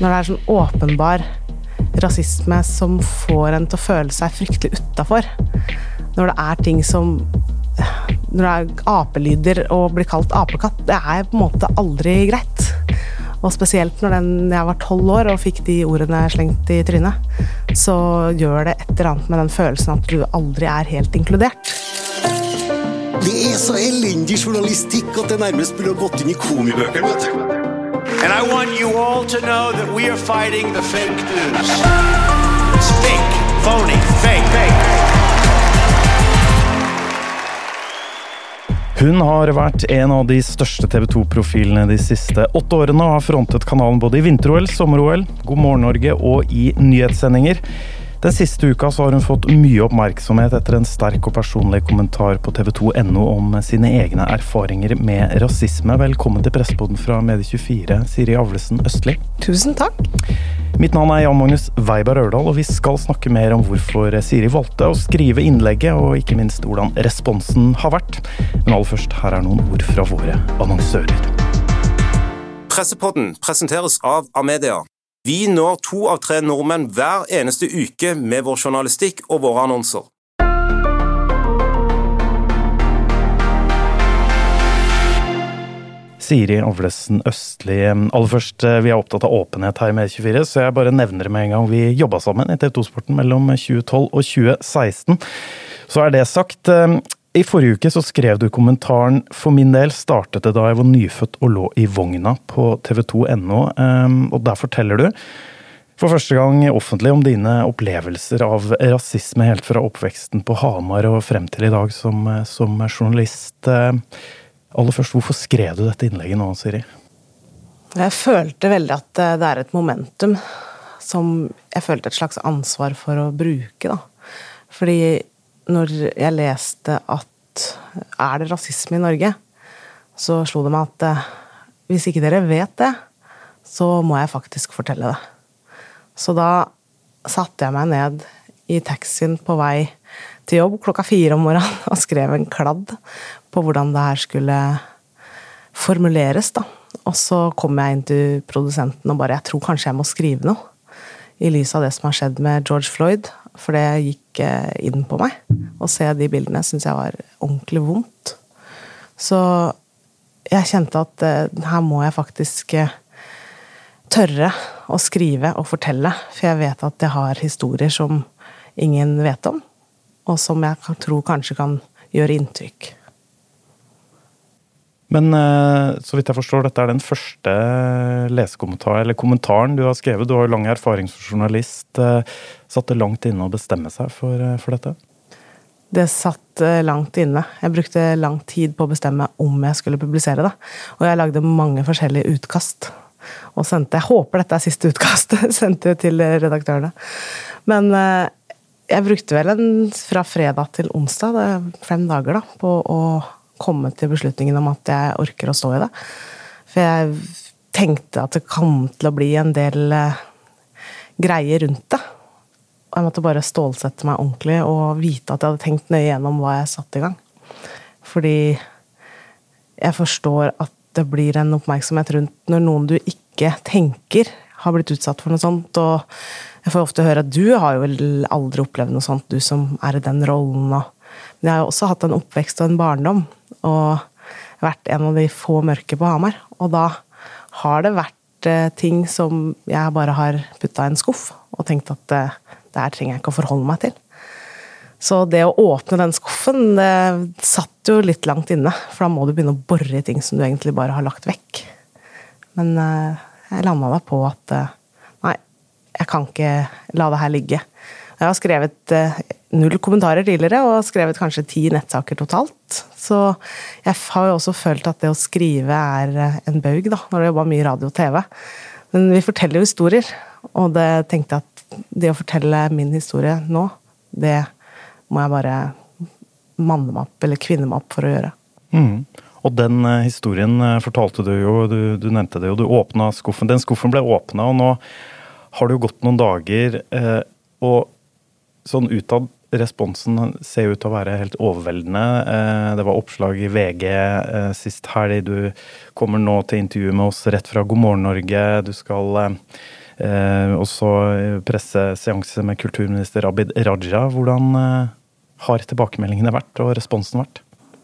når det er sånn åpenbar rasisme som får en til å føle seg fryktelig utafor. Når det er ting som Når det er apelyder og blir kalt apekatt, det er på en måte aldri greit. Og spesielt når den, jeg var tolv år og fikk de ordene slengt i trynet, så gjør det et eller annet med den følelsen at du aldri er helt inkludert. Det er så elendig journalistikk at det nærmest burde gått inn i komibøkene. And I want you all to know that we are fighting the fake news. It's fake, phony, fake, fake. Hun har vært en av de største TV 2-profilene de siste åtte årene og har frontet kanalen både i vinter-OL, sommer-OL, God morgen Norge og i nyhetssendinger. Den siste uka så har hun fått mye oppmerksomhet etter en sterk og personlig kommentar på tv2.no om sine egne erfaringer med rasisme. Velkommen til Pressepodden fra Medie24, Siri Avlesen Østli. Tusen takk. Mitt navn er Jan Magnus Weiberg Ørdal, og vi skal snakke mer om hvorfor Siri valgte å skrive innlegget, og ikke minst hvordan responsen har vært. Men aller først, her er noen ord fra våre annonsører. Pressepodden presenteres av Amedia. Vi når to av tre nordmenn hver eneste uke med vår journalistikk og våre annonser. Siri Avlesen Østli, aller først, eh, vi er opptatt av åpenhet her med E24, så jeg bare nevner det med en gang. Vi jobba sammen i TV 2-sporten mellom 2012 og 2016. Så er det sagt. I forrige uke så skrev du kommentaren 'For min del startet det da jeg var nyfødt og lå i vogna' på tv2.no, eh, og der forteller du for første gang offentlig om dine opplevelser av rasisme helt fra oppveksten på Hamar og frem til i dag som, eh, som journalist. Eh, Aller først, hvorfor skrev du dette innlegget nå, Siri? Jeg følte veldig at eh, det er et momentum som jeg følte et slags ansvar for å bruke, da. Fordi når jeg leste at er det rasisme i Norge, så slo det meg at eh, hvis ikke dere vet det, så må jeg faktisk fortelle det. Så da satte jeg meg ned i taxien på vei til jobb klokka fire om morgenen og skrev en kladd på hvordan det her skulle formuleres, da. Og så kom jeg inn til produsenten og bare Jeg tror kanskje jeg må skrive noe. I lys av det som har skjedd med George Floyd. For det gikk eh, inn på meg. Å se de bildene syns jeg var ordentlig vondt. Så jeg kjente at eh, her må jeg faktisk eh, tørre å skrive og fortelle. For jeg vet at jeg har historier som ingen vet om. Og som jeg tror kanskje kan gjøre inntrykk. Men eh, så vidt jeg forstår, dette er den første lesekommentaren, eller kommentaren du har skrevet. Du har jo lang erfaring som journalist. Eh, Satt det langt inne å bestemme seg for, eh, for dette? Det satt langt inne. Jeg brukte lang tid på å bestemme om jeg skulle publisere det. Og jeg lagde mange forskjellige utkast. Og sendte Jeg håper dette er siste utkast, Sendte til redaktørene. Men jeg brukte vel en fra fredag til onsdag, fem dager, da, på å komme til beslutningen om at jeg orker å stå i det. For jeg tenkte at det kom til å bli en del eh, greier rundt det. Og jeg måtte bare stålsette meg ordentlig og vite at jeg hadde tenkt nøye gjennom hva jeg satte i gang. Fordi jeg forstår at det blir en oppmerksomhet rundt når noen du ikke tenker har blitt utsatt for noe sånt. Og jeg får ofte høre at du har jo aldri opplevd noe sånt, du som er i den rollen. Men jeg har jo også hatt en oppvekst og en barndom, og vært en av de få mørke på Hamar. Og da har det vært eh, ting som jeg bare har putta i en skuff og tenkt at eh, det her trenger jeg ikke å forholde meg til. Så det å åpne den skuffen, det satt jo litt langt inne. For da må du begynne å bore i ting som du egentlig bare har lagt vekk. Men eh, jeg landa da på at eh, nei, jeg kan ikke la det her ligge. Jeg har skrevet eh, null kommentarer tidligere, og skrevet kanskje ti nettsaker totalt. Så jeg har jo også følt at det å skrive er eh, en baug, da, når du jobba mye radio og TV. Men vi forteller jo historier, og det tenkte jeg at det å fortelle min historie nå, det må jeg bare manne meg opp, eller kvinne meg opp for å gjøre. Mm. Og den eh, historien fortalte du jo, du, du nevnte det jo, du åpna skuffen. Den skuffen ble åpna, og nå har det jo gått noen dager, eh, og sånn utad responsen ser ut til å være helt overveldende. Eh, det var oppslag i VG eh, sist helg. Du kommer nå til intervju med oss rett fra God morgen Norge. Du skal også Eh, og presseseanse med kulturminister Abid Raja. Hvordan har tilbakemeldingene vært, og responsen vært?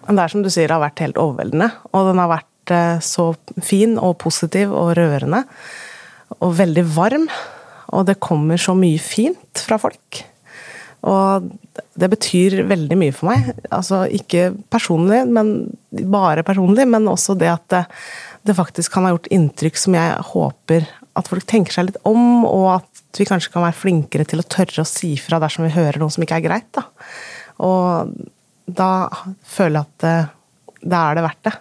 Det er som du sier, det har vært helt overveldende. Og den har vært så fin og positiv og rørende. Og veldig varm. Og det kommer så mye fint fra folk. Og det betyr veldig mye for meg. Altså ikke personlig, men bare personlig, men også det at det, det faktisk kan ha gjort inntrykk som jeg håper at folk tenker seg litt om, og at vi kanskje kan være flinkere til å tørre å si fra dersom vi hører noe som ikke er greit. Da. Og da føler jeg at det, da er det verdt det.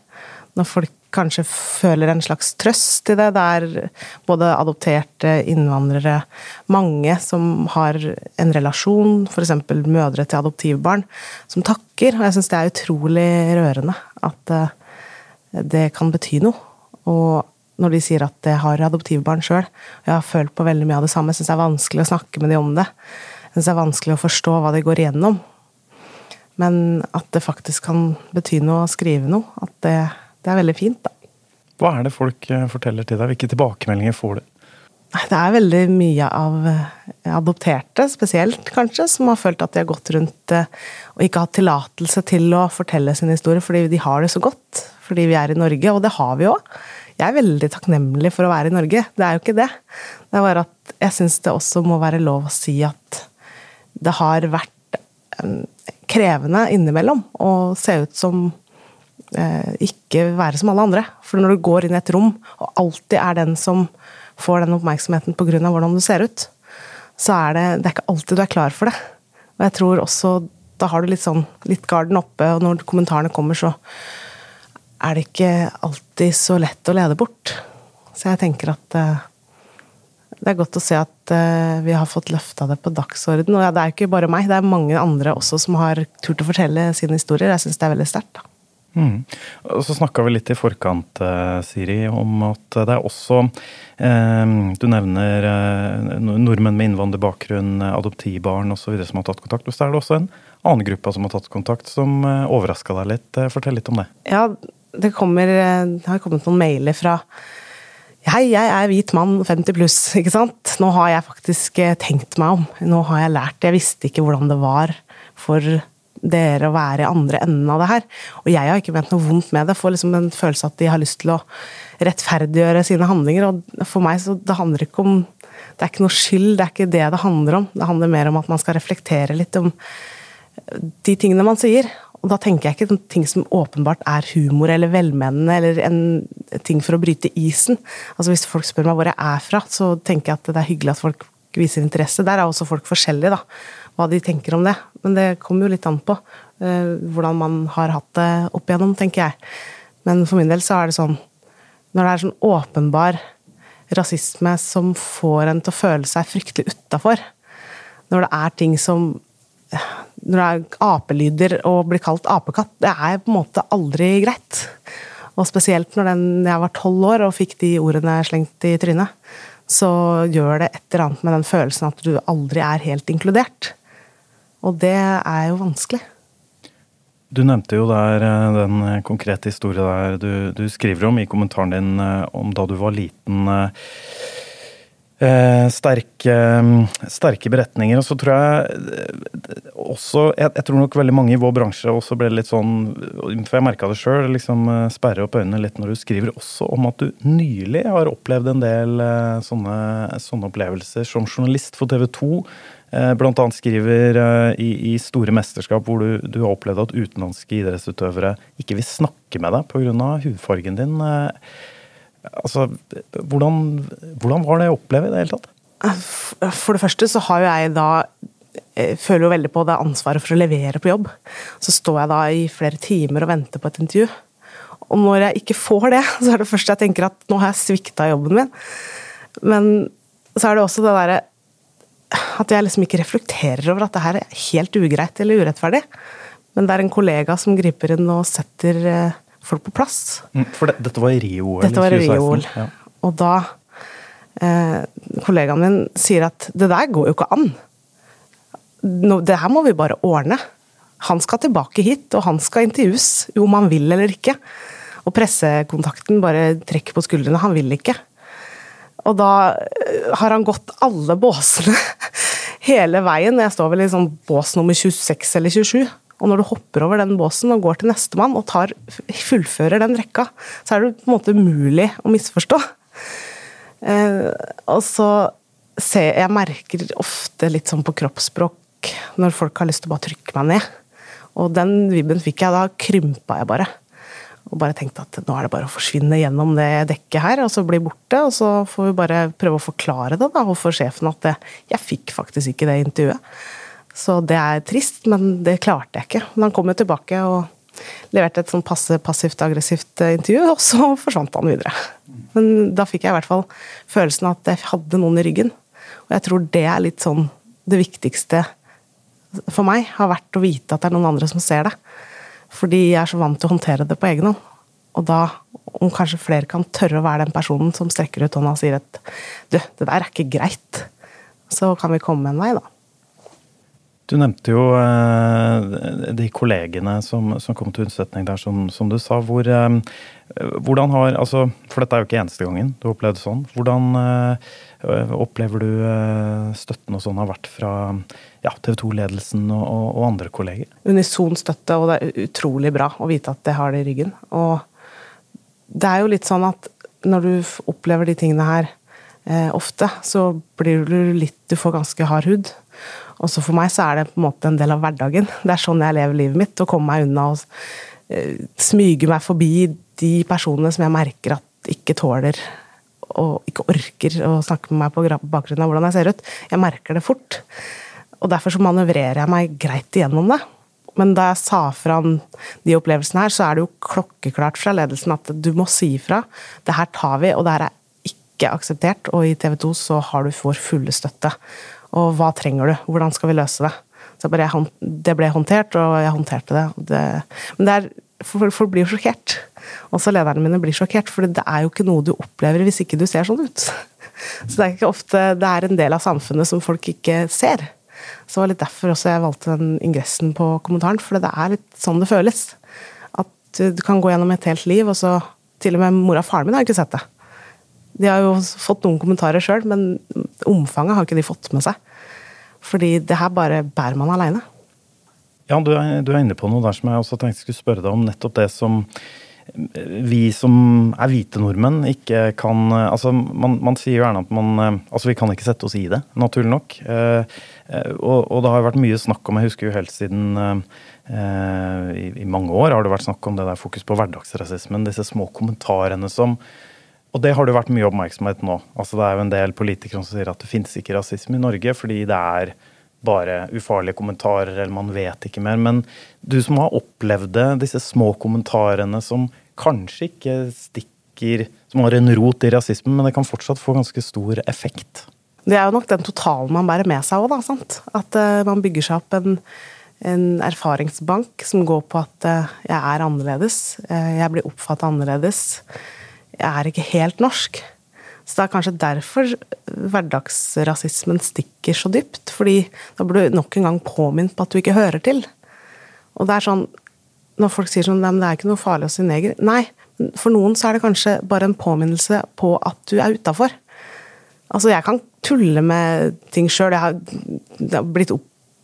Når folk kanskje føler en slags trøst i det. Det er både adopterte innvandrere, mange som har en relasjon, f.eks. mødre til adoptivbarn, som takker. Og jeg syns det er utrolig rørende at eh, det kan bety noe. Og når de sier at jeg har adoptivbarn sjøl, og jeg har følt på veldig mye av det samme, syns det er vanskelig å snakke med dem om det. Jeg syns det er vanskelig å forstå hva de går igjennom. Men at det faktisk kan bety noe å skrive noe, at det, det er veldig fint, da. Hva er det folk eh, forteller til deg? Hvilke tilbakemeldinger får du? Det er veldig mye av eh, adopterte, spesielt kanskje, som har følt at de har gått rundt eh, og ikke hatt tillatelse til å fortelle sin historie fordi de har det så godt. Fordi vi er i Norge, og det har vi òg. Jeg er veldig takknemlig for å være i Norge, det er jo ikke det. Det er bare at jeg syns det også må være lov å si at det har vært krevende innimellom å se ut som ikke være som alle andre. For når du går inn i et rom, og alltid er den som får den oppmerksomheten pga. hvordan du ser ut, så er det, det er ikke alltid du er klar for det. Og jeg tror også da har du litt sånn litt garden oppe, og når kommentarene kommer, så er det ikke alltid så lett å lede bort. Så jeg tenker at uh, det er godt å se at uh, vi har fått løfta det på dagsorden. Og det er ikke bare meg, det er mange andre også som har turt å fortelle sine historier. Jeg syns det er veldig sterkt. Mm. Og så snakka vi litt i forkant, uh, Siri, om at det er også Du nevner nordmenn med innvandrerbakgrunn, adoptivbarn osv. som har tatt kontakt. Og så er det også en annen gruppe som har tatt kontakt, som overraska deg litt. Fortell litt om det. Ja, det, kommer, eh, det har kommet noen mailer fra Hei, jeg er hvit mann, 50 pluss, ikke sant. Nå har jeg faktisk eh, tenkt meg om. Nå har jeg lært. Jeg visste ikke hvordan det var for dere å være i andre enden av det her. Og jeg har ikke ment noe vondt med det. Får liksom en følelse at de har lyst til å rettferdiggjøre sine handlinger. Og for meg så det handler ikke om Det er ikke noe skyld, det er ikke det det handler om. Det handler mer om at man skal reflektere litt om de tingene man sier. Og da tenker jeg ikke ting som åpenbart er humor eller velmenende eller en ting for å bryte isen. Altså Hvis folk spør meg hvor jeg er fra, så tenker jeg at det er hyggelig at folk viser interesse. Der er også folk forskjellige, da. Hva de tenker om det. Men det kommer jo litt an på uh, hvordan man har hatt det opp igjennom, tenker jeg. Men for min del så er det sånn Når det er sånn åpenbar rasisme som får en til å føle seg fryktelig utafor, når det er ting som når det er apelyder og blir kalt apekatt, det er på en måte aldri greit. Og spesielt når den, jeg var tolv år og fikk de ordene slengt i trynet, så gjør det et eller annet med den følelsen at du aldri er helt inkludert. Og det er jo vanskelig. Du nevnte jo der eh, den konkrete historien der du, du skriver om i kommentaren din eh, om da du var liten. Eh, Eh, sterke, sterke, beretninger. Og så tror jeg eh, også jeg, jeg, tror nok veldig mange i vår bransje også ble litt sånn For jeg merka det sjøl. Liksom, eh, sperre opp øynene litt når du skriver også om at du nylig har opplevd en del sånne, sånne opplevelser som journalist for TV 2. Blant annet skriver i, i Store mesterskap hvor du, du, har opplevd at utenlandske idrettsutøvere ikke vil snakke med deg pga. hudfargen din. Altså, hvordan, hvordan, var det å oppleve i det hele tatt? For det første så har jo jeg da eh, føler jo veldig på det ansvaret for å levere på jobb. Så står jeg da i flere timer og venter på et intervju. Og når jeg ikke får det, så er det første jeg tenker at nå har jeg svikta jobben min. Men så er det også det derre at jeg liksom ikke reflekterer over at det her er helt ugreit eller urettferdig. Men det er en kollega som griper inn og setter eh, folk på plass. Mm, for det, dette var i Rio-OL? Dette var i Rio-OL. Ja. Og da eh, Kollegaen min sier at det der går jo ikke an. No, det her må vi bare ordne. Han skal tilbake hit, og han skal intervjues, om han vil eller ikke. Og pressekontakten bare trekker på skuldrene. Han vil ikke. Og da eh, har han gått alle båsene hele veien. Jeg står vel i sånn bås nummer 26 eller 27. Og når du hopper over den båsen og går til nestemann og tar, fullfører den rekka, så er det på en måte umulig å misforstå. Eh, og så ser jeg merker ofte litt sånn på kroppsspråk når folk har lyst til å bare trykke meg ned. Og den vibben fikk jeg, da krympa jeg bare. Og bare tenkte at nå er det bare å forsvinne gjennom det dekket her, og så bli borte. Og så får vi bare prøve å forklare det da, overfor sjefen at det, jeg fikk faktisk ikke det intervjuet. Så det er trist, men det klarte jeg ikke. Men han kom jo tilbake og leverte et sånn passe passivt-aggressivt intervju, og så forsvant han videre. Men da fikk jeg i hvert fall følelsen av at jeg hadde noen i ryggen. Og jeg tror det er litt sånn det viktigste for meg, har vært å vite at det er noen andre som ser det. Fordi jeg er så vant til å håndtere det på egen hånd. Og da, om kanskje flere kan tørre å være den personen som strekker ut hånda og sier at du, det der er ikke greit, så kan vi komme en vei, da. Du nevnte jo eh, de kollegene som, som, kom til unnsetning der, som, som du sa. Hvor, eh, hvordan har altså, For dette er jo ikke eneste gangen du har opplevd sånn. Hvordan eh, opplever du støtten og sånn har vært fra ja, TV 2-ledelsen og, og, andre kolleger? Unison støtte, og det er utrolig bra å vite at det har det i ryggen. Og det er jo litt sånn at når du opplever de tingene her ofte, så blir du litt Du får ganske hard hud. Også for meg så er det på en måte en del av hverdagen. Det er sånn jeg lever livet mitt. Å komme meg unna og eh, smyge meg forbi de personene som jeg merker at ikke tåler og ikke orker å snakke med meg på bakgrunn av hvordan jeg ser ut. Jeg merker det fort. Og derfor så manøvrerer jeg meg greit igjennom det. Men da jeg sa fra om de opplevelsene her, så er det jo klokkeklart fra ledelsen at du må si ifra. Det her tar vi, og det her er ikke akseptert. Og i TV 2 så har du for fulle støtte. Og hva trenger du? Hvordan skal vi løse det? Så bare, det ble håndtert, og jeg håndterte det. det men det er, folk blir jo sjokkert. Også lederne mine blir sjokkert, for det er jo ikke noe du opplever hvis ikke du ser sånn ut. Så det er ikke ofte Det er en del av samfunnet som folk ikke ser. Så det var litt derfor også jeg valgte den ingressen på kommentaren, for det er litt sånn det føles. At du kan gå gjennom et helt liv, og så Til og med mora og faren min har ikke sett det. De har jo fått noen kommentarer sjøl, men omfanget har ikke de fått med seg. Fordi det her bare bærer man aleine. Ja, du er, du er, inne på noe der som jeg også tenkte skulle spørre deg om. Nettopp det som vi som er hvite nordmenn, ikke kan Altså, man, man sier jo gjerne at man Altså, vi kan ikke sette oss i det, naturlig nok. Eh, og, og, det har vært mye snakk om, jeg husker jo helt siden eh, i, i, mange år har det vært snakk om det der fokus på hverdagsrasismen, disse små kommentarene som og det har det vært mye oppmerksomhet nå. Altså Det er jo en del politikere som sier at det finnes ikke rasisme i Norge fordi det er bare ufarlige kommentarer, eller man vet ikke mer. Men du som har opplevd det, disse små kommentarene som kanskje ikke stikker Som har en rot i rasismen, men det kan fortsatt få ganske stor effekt. Det er jo nok den totalen man bærer med seg òg, da. Sant? At uh, man bygger seg opp en, en, erfaringsbank som går på at uh, jeg er annerledes, uh, jeg blir oppfattet annerledes jeg er ikke helt norsk. Så det er kanskje derfor hverdagsrasismen stikker så dypt. fordi da blir du nok en gang påminnet på at du ikke hører til. Og det er sånn Når folk sier sånn Nei, det er ikke noe farlig å si neger. Nei, for noen så er det kanskje bare en påminnelse på at du er utafor. Altså, jeg kan tulle med ting sjøl. Jeg har blitt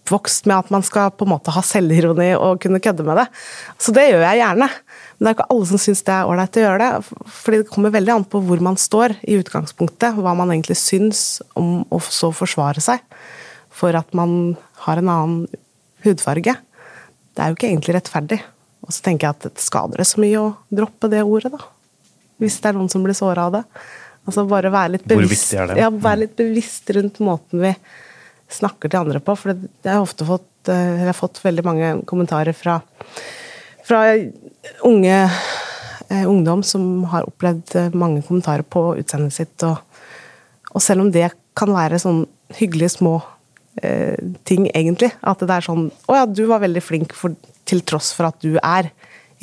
oppvokst med at man skal på en måte ha selvironi og kunne kødde med det. Så det gjør jeg gjerne. Men det er ikke alle som syns det er ålreit å gjøre det. fordi det kommer veldig an på hvor man står i utgangspunktet. Hva man egentlig syns om å så forsvare seg for at man har en annen hudfarge. Det er jo ikke egentlig rettferdig. Og så tenker jeg at det skader det så mye å droppe det ordet, da. Hvis det er noen som blir såra av det. Altså bare være litt bevisst, ja, være litt bevisst rundt måten vi snakker til andre på. For jeg har ofte fått, eh, jeg har fått veldig mange kommentarer fra fra unge eh, ungdom som har opplevd eh, mange kommentarer på utseendet sitt. Og, og, selv om det kan være sånn hyggelige små eh, ting, egentlig, at det er sånn Å ja, du var veldig flink for, til tross for at du er.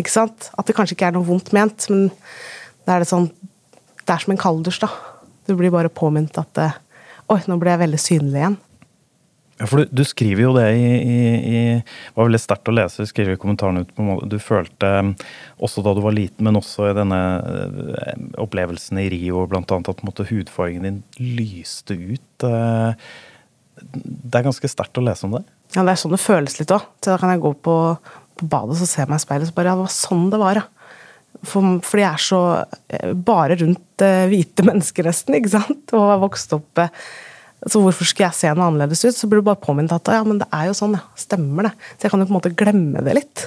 Ikke sant? At det kanskje ikke er noe vondt ment, men det er det sånn Det er som en kalddusj, da. Du blir bare påminnet at Oi, nå ble jeg veldig synlig igjen. Ja, for du, du, skriver jo det i, i, i var veldig sterkt å lese, du skriver i kommentarene ut på måte Du følte også da du var liten, men også i denne opplevelsen i Rio blant annet, at måte, hudfargen din lyste ut. Det er ganske sterkt å lese om det? Ja, det er sånn det føles litt òg. Da kan jeg gå på, på badet og se meg i speilet så bare Ja, det var sånn det var, ja. For, fordi jeg er så eh, bare rundt hvite mennesker, nesten, ikke sant? Og har vokst opp Så hvorfor skulle jeg se noe annerledes ut? Så blir du bare påminnet at ja, men det er jo sånn, ja. Stemmer det. Så jeg kan jo på en måte glemme det litt.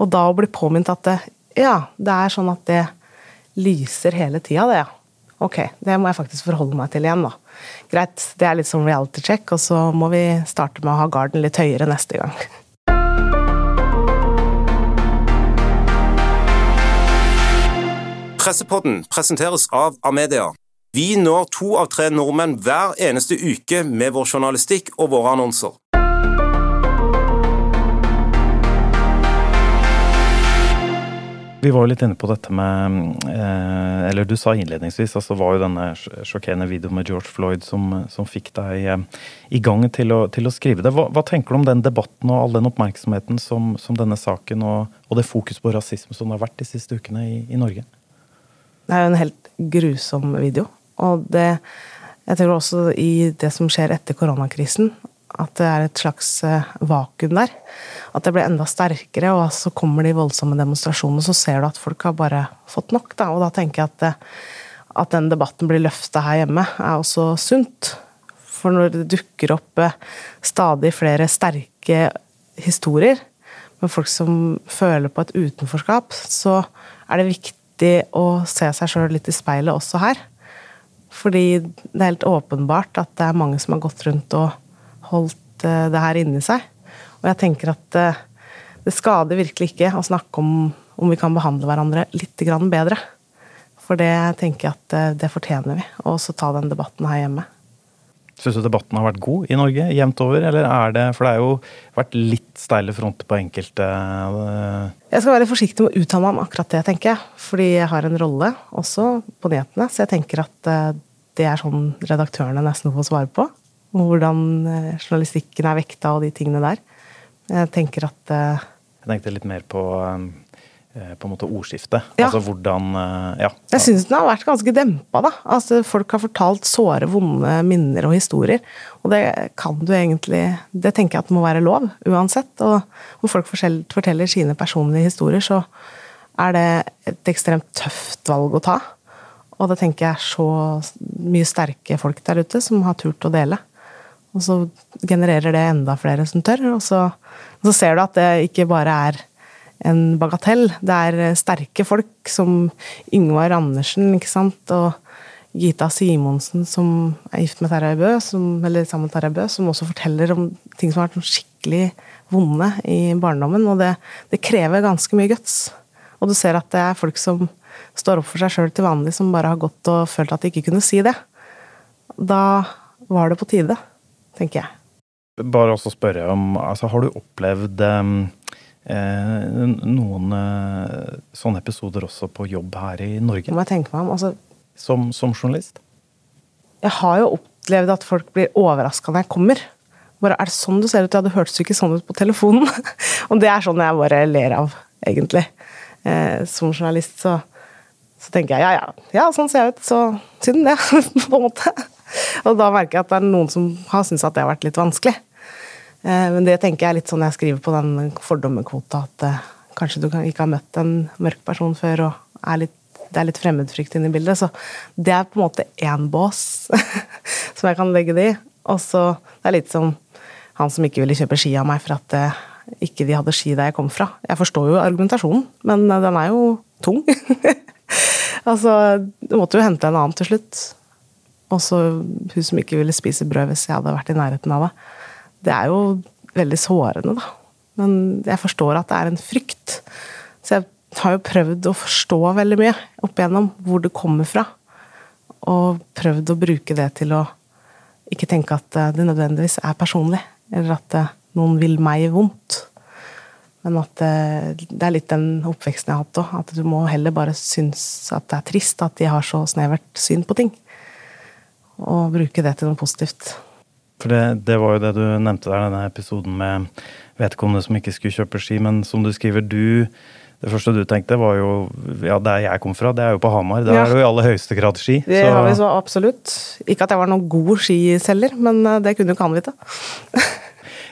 Og da å bli påminnet at det, ja, det er sånn at det lyser hele tida, det, ja. Ok, det må jeg faktisk forholde meg til igjen, da. Greit, det er litt sånn reality check, og så må vi starte med å ha garden litt høyere neste gang. Pressepodden presenteres av Amedia. Vi når to av tre nordmenn hver eneste uke med vår journalistikk og våre annonser. Vi var jo litt inne på dette med eh, Eller du sa innledningsvis, altså var jo denne sjokkerende videoen med George Floyd som, som fikk deg eh, i gang til å, til å skrive det. Hva, hva, tenker du om den debatten og all den oppmerksomheten som, som denne saken og, og, det fokus på rasisme som det har vært de siste ukene i, i Norge? Det er jo en helt grusom video. Og det Jeg tror også i det som skjer etter koronakrisen, at det er et slags eh, vakuum der. At det blir enda sterkere, og så kommer de voldsomme demonstrasjonene, så ser du at folk har bare fått nok. Da. Og da tenker jeg at, det, at den debatten blir løfta her hjemme, er også sunt. For når det dukker opp eh, stadig flere sterke historier med folk som føler på et utenforskap, så er det viktig å se seg sjøl litt i speilet også her. Fordi det er helt åpenbart at det er mange som har gått rundt og holdt eh, det her inni seg. Og jeg tenker at eh, det skader virkelig ikke å snakke om om vi kan behandle hverandre litt bedre. For det tenker jeg at eh, det fortjener vi. Og så ta den debatten her hjemme. Syns du debatten har vært god i Norge, jevnt over, eller er det For det har jo vært litt steile fronter på enkelte. Jeg skal være forsiktig med å uttale meg om akkurat det, tenker jeg. Fordi jeg har en rolle også på nyhetene, så jeg tenker at det er sånn redaktørene nesten får svare på. Hvordan uh, journalistikken er vekta og de tingene der. Jeg tenker at Jeg tenkte litt mer på um Eh, på en måte ordskiftet. Ja. Altså hvordan uh, Ja. Jeg syns den har vært ganske dempa, da. Altså, folk har fortalt såre, vonde minner og historier. Og det kan du egentlig Det tenker jeg at det må være lov, uansett. Og når folk forteller sine personlige historier, så er det et ekstremt tøft valg å ta. Og det tenker jeg så mye sterke folk der ute som har turt å dele. Og så genererer det enda flere som tør, og så, og så ser du at det ikke bare er en bagatell. Det er eh, sterke folk som Yngvar Andersen, ikke sant, og Gita Simonsen, som er gift med Terje Bø, som, eller sammen med Terje Bø, som også forteller om ting som har vært skikkelig vonde i barndommen. Og det, det, krever ganske mye guts. Og du ser at det er folk som står opp for seg sjøl til vanlig, som bare har gått og følt at de ikke kunne si det. Da var det på tide, tenker jeg. Bare også spørre om altså, Har du opplevd um Eh, noen eh, sånne episoder også på jobb her i Norge? Må jeg tenke meg om, altså, som, som, journalist? Jeg har jo opplevd at folk blir overraska når jeg kommer. Bare, er det sånn du ser ut? Ja, det hørtes jo ikke sånn ut på telefonen. og det er sånn jeg bare ler av, egentlig. Eh, som journalist så, så, tenker jeg ja, ja, ja, sånn ser jeg ut, så synd det, på en måte. Og da merker jeg at det er noen som har syntes at det har vært litt vanskelig. Eh, men det tenker jeg er litt sånn jeg skriver på den fordommekvota, at eh, kanskje du ikke har møtt en mørk person før, og er litt, det er litt fremmedfrykt inne i bildet. Så det er på en måte én bås som jeg kan legge det i. Og så det er litt som han som ikke ville kjøpe ski av meg for at eh, ikke de hadde ski der jeg kom fra. Jeg forstår jo argumentasjonen, men den er jo tung. altså, du måtte jo hente en annen til slutt. Og så hun som ikke ville spise brød hvis jeg hadde vært i nærheten av det det er jo veldig sårende, da. Men jeg forstår at det er en frykt. Så jeg har jo prøvd å forstå veldig mye opp igjennom hvor det kommer fra. Og prøvd å bruke det til å ikke tenke at det nødvendigvis er personlig, eller at noen vil meg vondt. Men at det er litt den oppveksten jeg har hatt òg. At du må heller bare synes at det er trist at de har så snevert syn på ting. Og bruke det til noe positivt. For det, det var jo det du nevnte der, denne episoden med vedkommende som ikke skulle kjøpe ski, men som du skriver, du det første du tenkte, var jo Ja, der jeg kom fra, det er jo på Hamar. Der Ja. er det jo i aller høyeste grad ski. Det så- har vi så absolutt. Ikke at jeg var noen god skiselger, men eh, det kunne jo ikke han vite.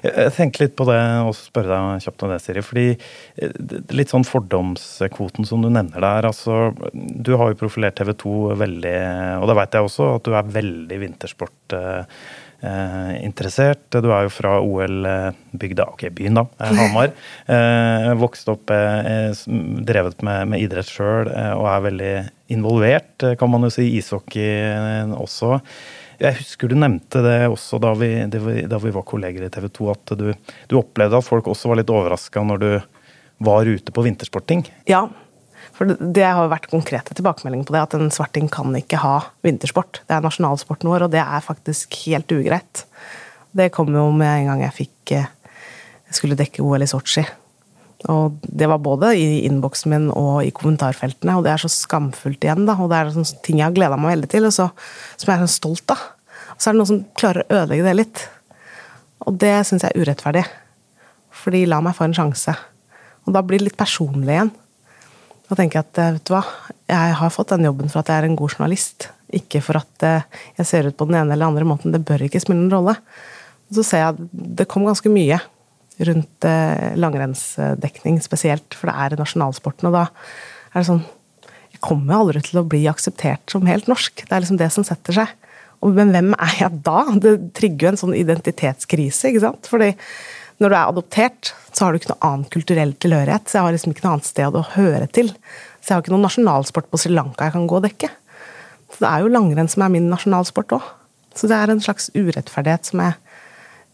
Jeg tenkte litt på det og spørre deg kjapt om det, Siri. fordi eh, Litt sånn fordomskvoten som du nevner der. altså Du har jo profilert TV 2 veldig, og det veit jeg også, at du er veldig vintersport. eh, eh, interessert. Du er jo fra OL-bygda, ok, byen da, eh, Hamar. Eh, vokst opp, eh, drevet med, med idrett sjøl og er veldig involvert, kan man jo si, ishockey også. Jeg husker du nevnte det også da vi, da vi var kolleger i TV 2, at du, du opplevde at folk også var litt overraska når du var ute på vintersporting. Ja, for det har vært konkrete tilbakemeldinger på det, at en svarting kan ikke ha vintersport. Det er nasjonalsporten vår, og det er faktisk helt ugreit. Det kom jo med en gang jeg fikk eh, skulle dekke OL i Sotsji. Og det var både i innboksen min og i kommentarfeltene, og det er så skamfullt igjen, da. Og det er sånne ting jeg har gleda meg veldig til, og så, som jeg er så stolt av. Og så er det noen som klarer å ødelegge det litt. Og det syns jeg er urettferdig. Fordi la meg få en sjanse. Og da blir det litt personlig igjen. Da tenker jeg at eh, vet du hva, jeg har fått den jobben for at jeg er en god journalist. Ikke for at eh, jeg ser ut på den ene eller andre måten. Det bør ikke spille noen rolle. Og så ser jeg at det kom ganske mye rundt eh, langrennsdekning spesielt, for det er nasjonalsporten. Og da er det sånn Jeg kommer aldri til å bli akseptert som helt norsk. Det er liksom det som setter seg. Men hvem er jeg da? Det trigger jo en sånn identitetskrise, ikke sant. Fordi når du er adoptert, så har du ikke noe annen kulturell tilhørighet. Så jeg har liksom ikke noe annet sted å høre til. Så jeg har ikke noen nasjonalsport på Sri Lanka jeg kan gå og dekke. Så det er jo langrenn som er min nasjonalsport òg. Så det er en slags urettferdighet som jeg,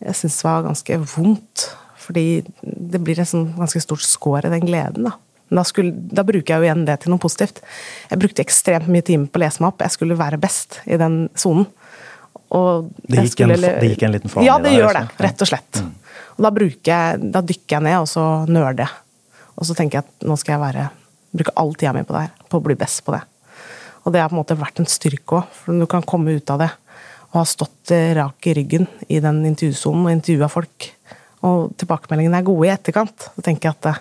jeg syns var ganske vondt. Fordi det blir et sånn ganske stort skår i den gleden, da. Men da, skulle, da bruker jeg jo igjen det til noe positivt. Jeg brukte ekstremt mye timer på å lese meg opp. Jeg skulle være best i den sonen. Det gikk skulle en- det gikk en liten faen Ja, i det deg, gjør det. altså. Ja. Rett og slett. Og da, jeg, da dykker jeg ned, og så nøler jeg. Og så tenker jeg at nå skal jeg være, bruke all tida mi på det her, på å bli best på det. Og det har på en måte vært en styrke òg, for du kan komme ut av det og ha stått eh, rak i ryggen i den intervjusonen og intervjua folk. Og tilbakemeldingene er gode i etterkant. Så tenker jeg at det,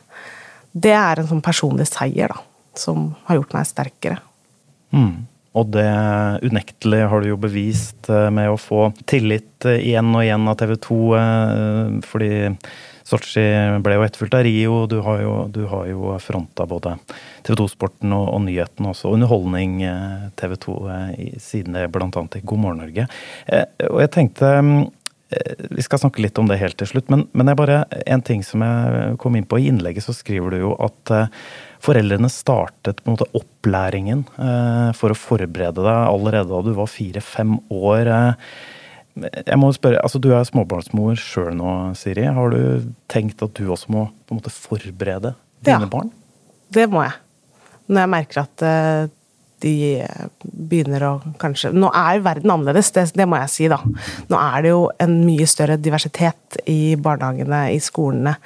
det er en sånn personlig seier da, som har gjort meg sterkere. Mm. Og det unektelig har du jo bevist eh, med å få tillit eh, igjen og igjen av TV 2, eh, fordi Sotsji ble jo etterfulgt av Rio. Du har jo, du har jo fronta både TV 2-sporten og, og nyhetene også. Underholdning TV 2 eh, i, siden det bl.a. i God morgen Norge. Og jeg tenkte mm, vi skal snakke litt om det helt til slutt, men, men bare, en ting som jeg kom inn på i innlegget, så skriver du jo at eh, foreldrene startet på en måte opplæringen eh, for å forberede deg allerede da du var fire-fem år. Eh, jeg må spørre, altså Du er småbarnsmor sjøl nå, Siri. Har du tenkt at du også må på en måte forberede dine Ja. barn? Det må jeg. Når jeg merker at eh, de begynner å kanskje Nå er verden annerledes, det, det må jeg si, da. Nå er det jo en mye større diversitet i barnehagene, i skolene.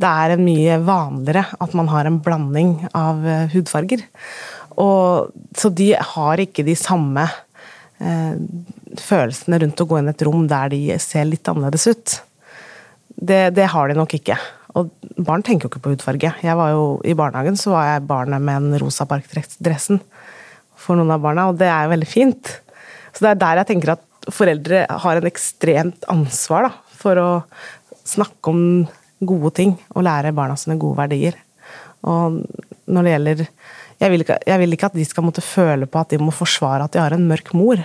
Det er en mye vanligere at man har en blanding av eh, hudfarger. Og, så de har ikke de samme eh, følelsene rundt å gå inn i et rom der de ser litt annerledes ut. Det, det har de nok ikke. Og barn tenker jo ikke på hudfarge. Jeg var jo, I barnehagen så var jeg barnet med en rosa parkdressen for noen av barna, og det er jo veldig fint. Så det er der jeg tenker at foreldre har en ekstremt ansvar da, for å snakke om gode ting og lære barna sine gode verdier. Og når det gjelder jeg vil, ikke, jeg vil ikke at de skal måtte føle på at de må forsvare at de har en mørk mor.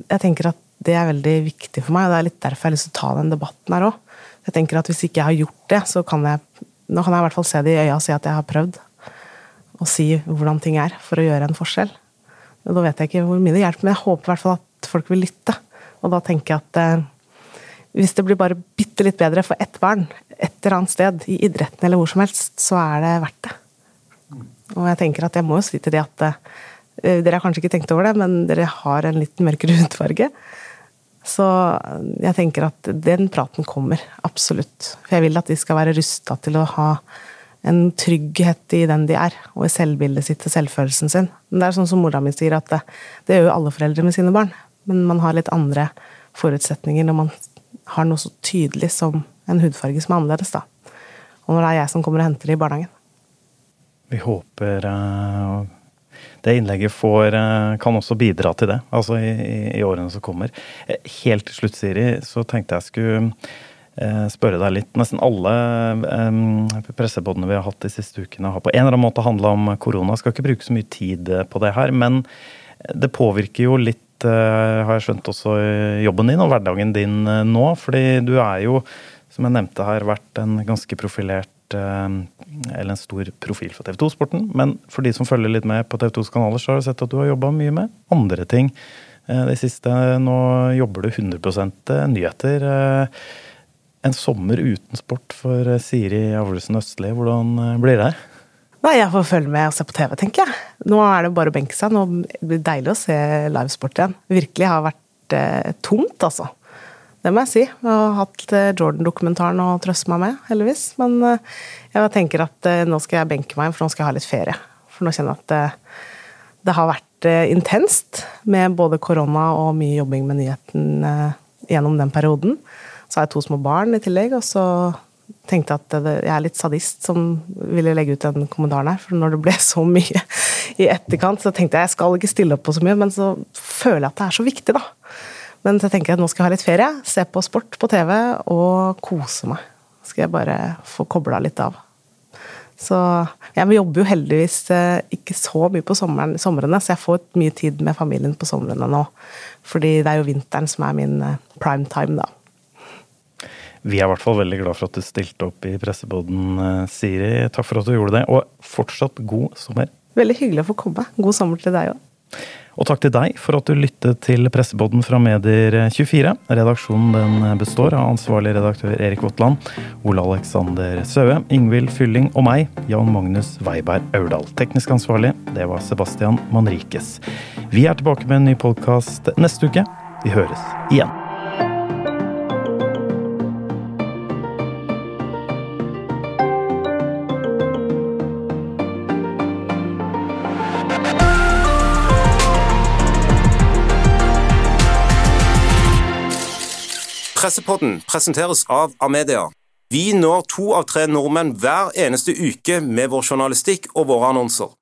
Jeg tenker at det er veldig viktig for meg, og det er litt derfor jeg har lyst til å ta den debatten her òg. Jeg tenker at hvis ikke jeg har gjort det, så kan jeg nå kan jeg i hvert fall se det i øya og si at jeg har prøvd. Og si hvordan ting er, for å gjøre en forskjell. Da vet jeg ikke hvor mye det hjelper, men jeg håper i hvert fall at folk vil lytte. Og da tenker jeg at eh, hvis det blir bare bitte litt bedre for ett barn et eller annet sted, i idretten eller hvor som helst, så er det verdt det. Og jeg tenker at jeg må jo si til de at eh, dere har kanskje ikke tenkt over det, men dere har en litt mørkere hudfarge. Så jeg tenker at den praten kommer, absolutt. For jeg vil at de skal være rusta til å ha en trygghet i den de er, og i selvbildet sitt og selvfølelsen sin. Men det er sånn som mora mi sier, at det, det gjør jo alle foreldre med sine barn. Men man har litt andre forutsetninger når man har noe så tydelig som en hudfarge som er annerledes, da. Og når det er jeg som kommer og henter det i barnehagen. Vi håper uh, det innlegget får, uh, kan også bidra til det, altså i, i, i årene som kommer. Helt til slutt, Siri, så tenkte jeg skulle spørre deg litt. Nesten alle um, pressebåndene vi har hatt de siste ukene, har på en eller annen måte handla om korona. Skal ikke bruke så mye tid på det her, men det påvirker jo litt har jeg skjønt også jobben din og hverdagen din nå. Fordi du er jo, som jeg nevnte her, vært en ganske profilert eller en stor profil for TV 2-sporten. Men for de som følger litt med på TV 2s kanaler, så har du sett at du har jobba mye med andre ting. Det siste Nå jobber du 100% nyheter. En sommer uten sport for Siri Avlesen Østli, hvordan blir det? Nei, Jeg får følge med og se på TV, tenker jeg. Nå er det bare å benke seg. Nå blir det deilig å se livesport igjen. Virkelig har vært eh, tomt, altså. Det må jeg si. Jeg har hatt eh, Jordan-dokumentaren å trøste meg med, heldigvis. Men eh, jeg tenker at eh, nå skal jeg benke meg, for nå skal jeg ha litt ferie. For nå kjenner jeg at det, har vært eh, intenst med både korona og mye jobbing med nyheten eh, gjennom den perioden. Så har jeg to små barn i tillegg, og så tenkte at jeg er litt sadist som ville legge ut den kommentaren her. For når det ble så mye i etterkant, så tenkte jeg jeg skal ikke stille opp på så mye, men så føler jeg at det er så viktig, da. Men så tenker jeg at nå skal jeg ha litt ferie, se på sport på TV og kose meg. Skal jeg bare få kobla litt av. Så jeg jobber jo heldigvis eh, ikke så mye på sommeren, somrene, så jeg får mye tid med familien på somrene nå. Fordi det er jo vinteren som er min eh, prime time, da. Vi er i hvert fall veldig glad for at du stilte opp i pressebåten, eh, Siri. Takk for at du gjorde det, og fortsatt god sommer. Veldig hyggelig å få komme. God sommer til deg òg. Og takk til deg for at du lyttet til presseboden fra Medier24. Redaksjonen den består av ansvarlig redaktør Erik Votland, Ole Alexander Søe, Ingvild Fylling og meg, Jan Magnus Weiberg Aurdal. Teknisk ansvarlig, det var Sebastian Manrikes. Vi er tilbake med en ny podkast neste uke. Vi høres igjen. Pressepodden presenteres av Amedia. Vi når to av tre nordmenn hver eneste uke med vår journalistikk og våre annonser.